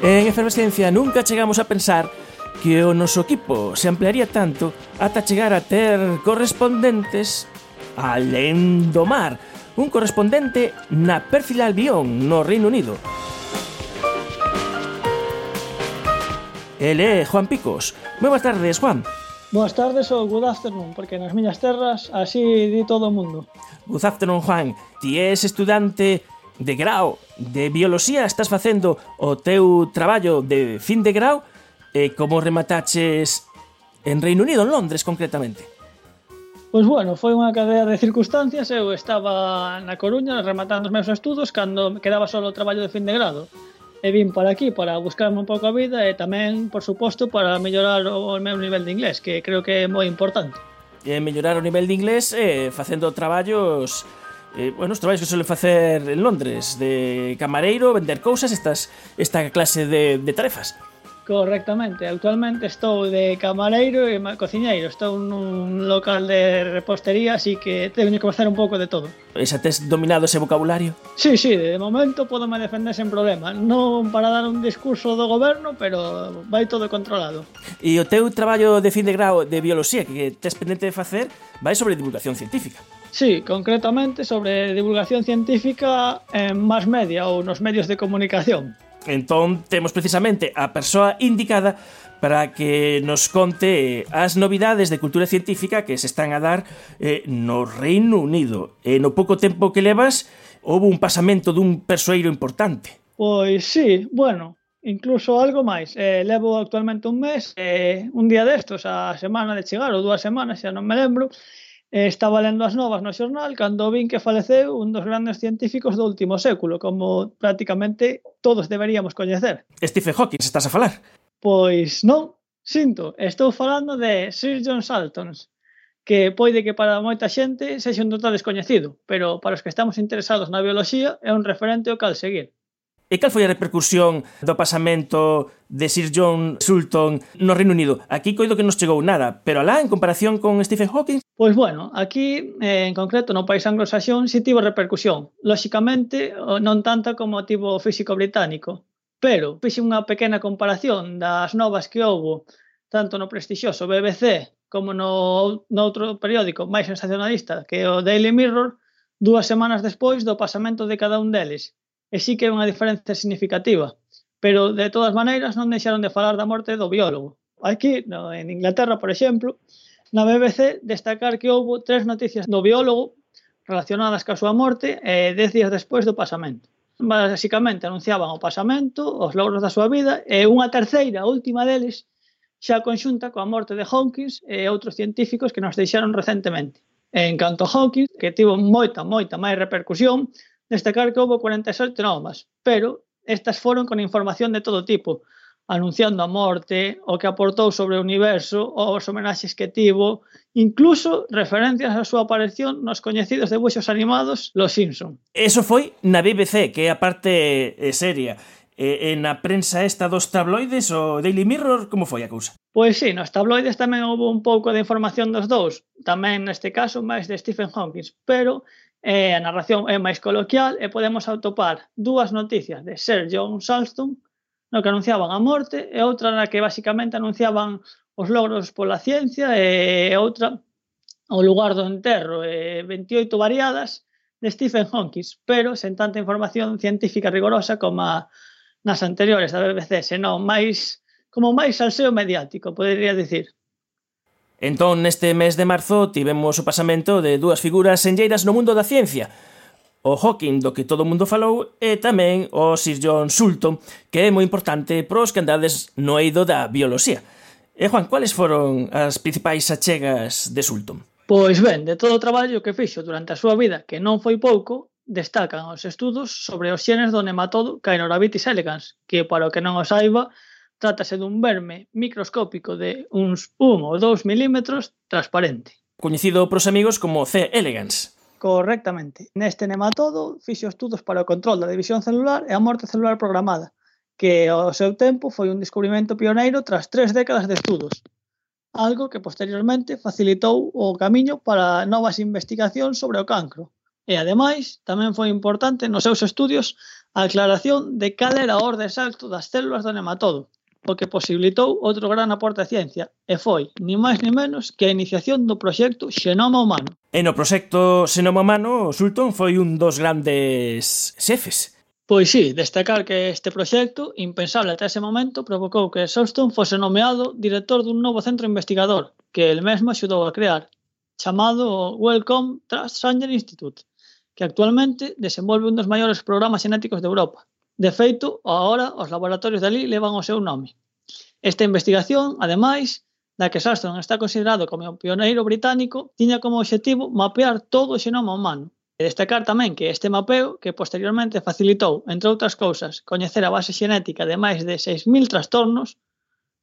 En Efervescencia nunca chegamos a pensar que o noso equipo se ampliaría tanto ata chegar a ter correspondentes alén do mar, un correspondente na Perfil Albión, no Reino Unido. Ele é Juan Picos. Moi boas tardes, Juan. Boas tardes ou good afternoon, porque nas miñas terras así di todo o mundo. Good afternoon, Juan. Ti és estudante de grau de bioloxía estás facendo o teu traballo de fin de grau e como remataches en Reino Unido, en Londres concretamente? Pois bueno, foi unha cadea de circunstancias, eu estaba na Coruña rematando os meus estudos cando quedaba só o traballo de fin de grado e vim para aquí para buscarme un pouco a vida e tamén, por suposto, para mellorar o meu nivel de inglés, que creo que é moi importante. E mellorar o nivel de inglés eh, facendo traballos eh, bueno, os traballos que suelen facer en Londres de camareiro, vender cousas, estas esta clase de, de tarefas. Correctamente, actualmente estou de camareiro e cociñeiro. Estou nun local de repostería Así que teño que facer un pouco de todo. E xa tes dominado ese vocabulario? Sí, sí, de momento podo me defender sen problema. Non para dar un discurso do goberno Pero vai todo controlado. E o teu traballo de fin de grau de bioloxía Que tes pendente de facer Vai sobre divulgación científica. Sí, concretamente sobre divulgación científica en más media ou nos medios de comunicación. Entón, temos precisamente a persoa indicada para que nos conte eh, as novidades de cultura científica que se están a dar eh, no Reino Unido. E no pouco tempo que levas, houve un pasamento dun persoeiro importante. Pois sí, bueno, incluso algo máis. Eh, levo actualmente un mes, eh, un día destos, a semana de chegar, ou dúas semanas, xa non me lembro, Eh, Estaba lendo as novas no xornal cando vin que faleceu un dos grandes científicos do último século, como prácticamente todos deberíamos coñecer. Stephen Hawking, estás a falar? Pois non, sinto, estou falando de Sir John Salton, que poide que para moita xente sexa un total descoñecido, pero para os que estamos interesados na bioloxía é un referente ao cal seguir. E cal foi a repercusión do pasamento de Sir John Sulton no Reino Unido? Aquí coido que nos chegou nada, pero alá, en comparación con Stephen Hawking, Pois bueno, aquí eh, en concreto no país anglosaxón si tivo repercusión. Lóxicamente non tanta como tivo o físico británico, pero fixe unha pequena comparación das novas que houbo tanto no prestixioso BBC como no, no outro periódico máis sensacionalista que o Daily Mirror dúas semanas despois do pasamento de cada un deles. E sí que é unha diferencia significativa, pero de todas maneiras non deixaron de falar da morte do biólogo. Aquí, no, en Inglaterra, por exemplo, Na BBC destacar que houve tres noticias do biólogo relacionadas ca súa morte e dez días despois do pasamento. Basicamente anunciaban o pasamento, os logros da súa vida e unha terceira, a última deles, xa conxunta coa morte de Hawkins e outros científicos que nos deixaron recentemente. En canto a Hawkins, que tivo moita, moita máis repercusión, destacar que houve 47 traumas, pero estas foron con información de todo tipo, anunciando a morte, o que aportou sobre o universo, os as homenaxes que tivo, incluso referencias á súa aparición nos coñecidos debuxos animados Los Simpson. Eso foi na BBC, que é a parte eh, seria. E, e na prensa esta dos tabloides, o Daily Mirror, como foi a cousa? Pois sí, nos tabloides tamén houve un pouco de información dos dous, tamén neste caso máis de Stephen Hawking, pero eh, a narración é máis coloquial e podemos atopar dúas noticias de Sir John Salston no que anunciaban a morte e outra na que basicamente anunciaban os logros pola ciencia e outra o lugar do enterro, e 28 variadas de Stephen Hawking, pero sen tanta información científica rigorosa como a, nas anteriores da BBC, senón máis como máis salseo mediático, podería dicir. Entón, neste mes de marzo tivemos o pasamento de dúas figuras senlleiras no mundo da ciencia, o Hawking do que todo o mundo falou e tamén o Sir John Sulton, que é moi importante pros que andades no eido da bioloxía. E Juan, cuáles foron as principais achegas de Sulton? Pois ben, de todo o traballo que fixo durante a súa vida, que non foi pouco, destacan os estudos sobre os xenes do nematodo Caenorhabditis elegans, que para o que non o saiba, trátase dun verme microscópico de uns 1 ou 2 milímetros transparente. Coñecido pros amigos como C. elegans. Correctamente. Neste nematodo fixo estudos para o control da división celular e a morte celular programada, que ao seu tempo foi un descubrimento pioneiro tras tres décadas de estudos, algo que posteriormente facilitou o camiño para novas investigacións sobre o cancro. E ademais, tamén foi importante nos seus estudios a aclaración de cal era a orde exacto das células do nematodo, o que posibilitou outro gran aporte á ciencia, e foi, ni máis ni menos, que a iniciación do proxecto Xenoma Humano. E no proxecto Xenoma Humano, Sulton foi un dos grandes xefes. Pois sí, destacar que este proxecto, impensable ata ese momento, provocou que Sulston fose nomeado director dun novo centro investigador que el mesmo axudou a crear, chamado Wellcome Trust Sanger Institute, que actualmente desenvolve un dos maiores programas xenéticos de Europa, De feito, agora os laboratorios dali levan o seu nome. Esta investigación, ademais, da que Sastron está considerado como o pioneiro británico, tiña como obxectivo mapear todo o xenoma humano. E destacar tamén que este mapeo, que posteriormente facilitou, entre outras cousas, coñecer a base xenética de máis de 6.000 trastornos,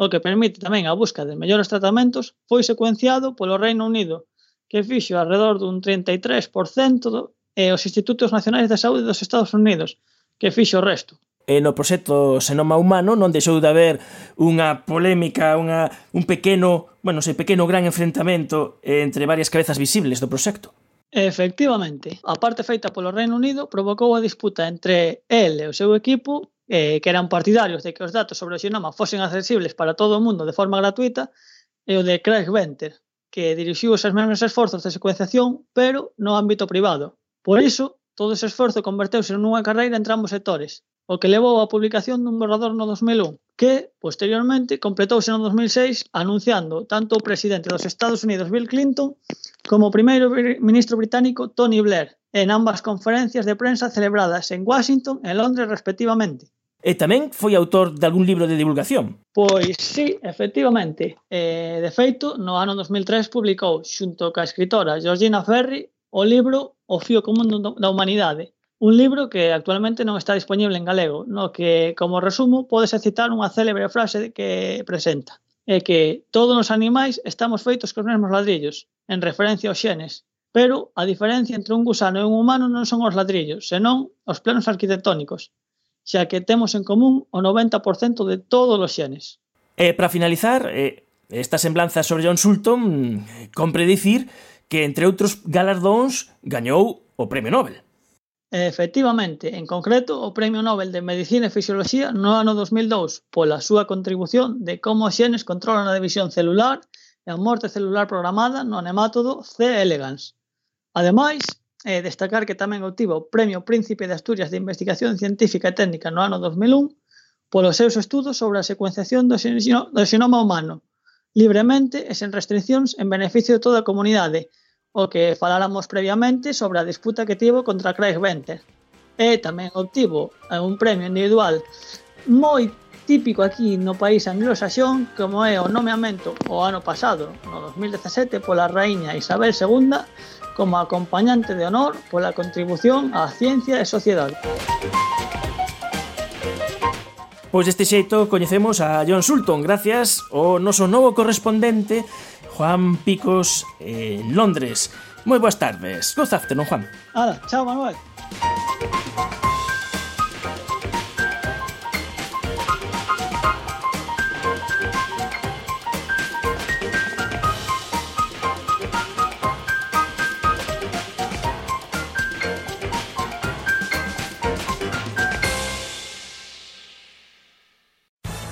o que permite tamén a busca de mellores tratamentos, foi secuenciado polo Reino Unido, que fixo alrededor dun 33% e os Institutos Nacionais de Saúde dos Estados Unidos, que fixo o resto. E no proxecto Senoma Humano non deixou de haber unha polémica, unha, un pequeno, bueno, sei, pequeno gran enfrentamento entre varias cabezas visibles do proxecto. Efectivamente, a parte feita polo Reino Unido provocou a disputa entre el e o seu equipo eh, que eran partidarios de que os datos sobre o xenoma fosen accesibles para todo o mundo de forma gratuita e o de Craig Venter, que dirixiu os mesmos esforzos de secuenciación, pero no ámbito privado. Por iso, Todo ese esforzo converteuse nunha carreira entre ambos sectores, o que levou á publicación dun borrador no 2001, que, posteriormente, completouse no 2006 anunciando tanto o presidente dos Estados Unidos Bill Clinton como o primeiro ministro británico Tony Blair, en ambas conferencias de prensa celebradas en Washington e Londres respectivamente. E tamén foi autor de algún libro de divulgación. Pois sí, efectivamente. Eh, de feito, no ano 2003 publicou, xunto ca escritora Georgina Ferri, o libro O fío común da humanidade, un libro que actualmente non está disponible en galego, no que, como resumo, podese citar unha célebre frase que presenta é que todos os animais estamos feitos cos mesmos ladrillos, en referencia aos xenes, pero a diferencia entre un gusano e un humano non son os ladrillos, senón os planos arquitectónicos, xa que temos en común o 90% de todos os xenes. E eh, para finalizar, eh, esta semblanza sobre John Sulton mm, compre dicir que, entre outros galardóns, gañou o Premio Nobel. Efectivamente, en concreto, o Premio Nobel de Medicina e Fisioloxía no ano 2002 pola súa contribución de como os xenes controlan a división celular e a morte celular programada no nematodo C. elegans. Ademais, eh, destacar que tamén obtivo o Premio Príncipe de Asturias de Investigación Científica e Técnica no ano 2001 polos seus estudos sobre a secuenciación do, xeno, do xenoma humano, libremente e sen restriccións en beneficio de toda a comunidade, o que faláramos previamente sobre a disputa que tivo contra Craig Venter. E tamén obtivo un premio individual moi típico aquí no país anglosaxón como é o nomeamento o ano pasado, no 2017, pola raíña Isabel II como acompañante de honor pola contribución á ciencia e sociedade. Pois deste xeito coñecemos a John Sulton gracias ao noso novo correspondente Juan Picos en Londres. Moi boas tardes. Good afternoon, Juan. Ala, chao, Manuel.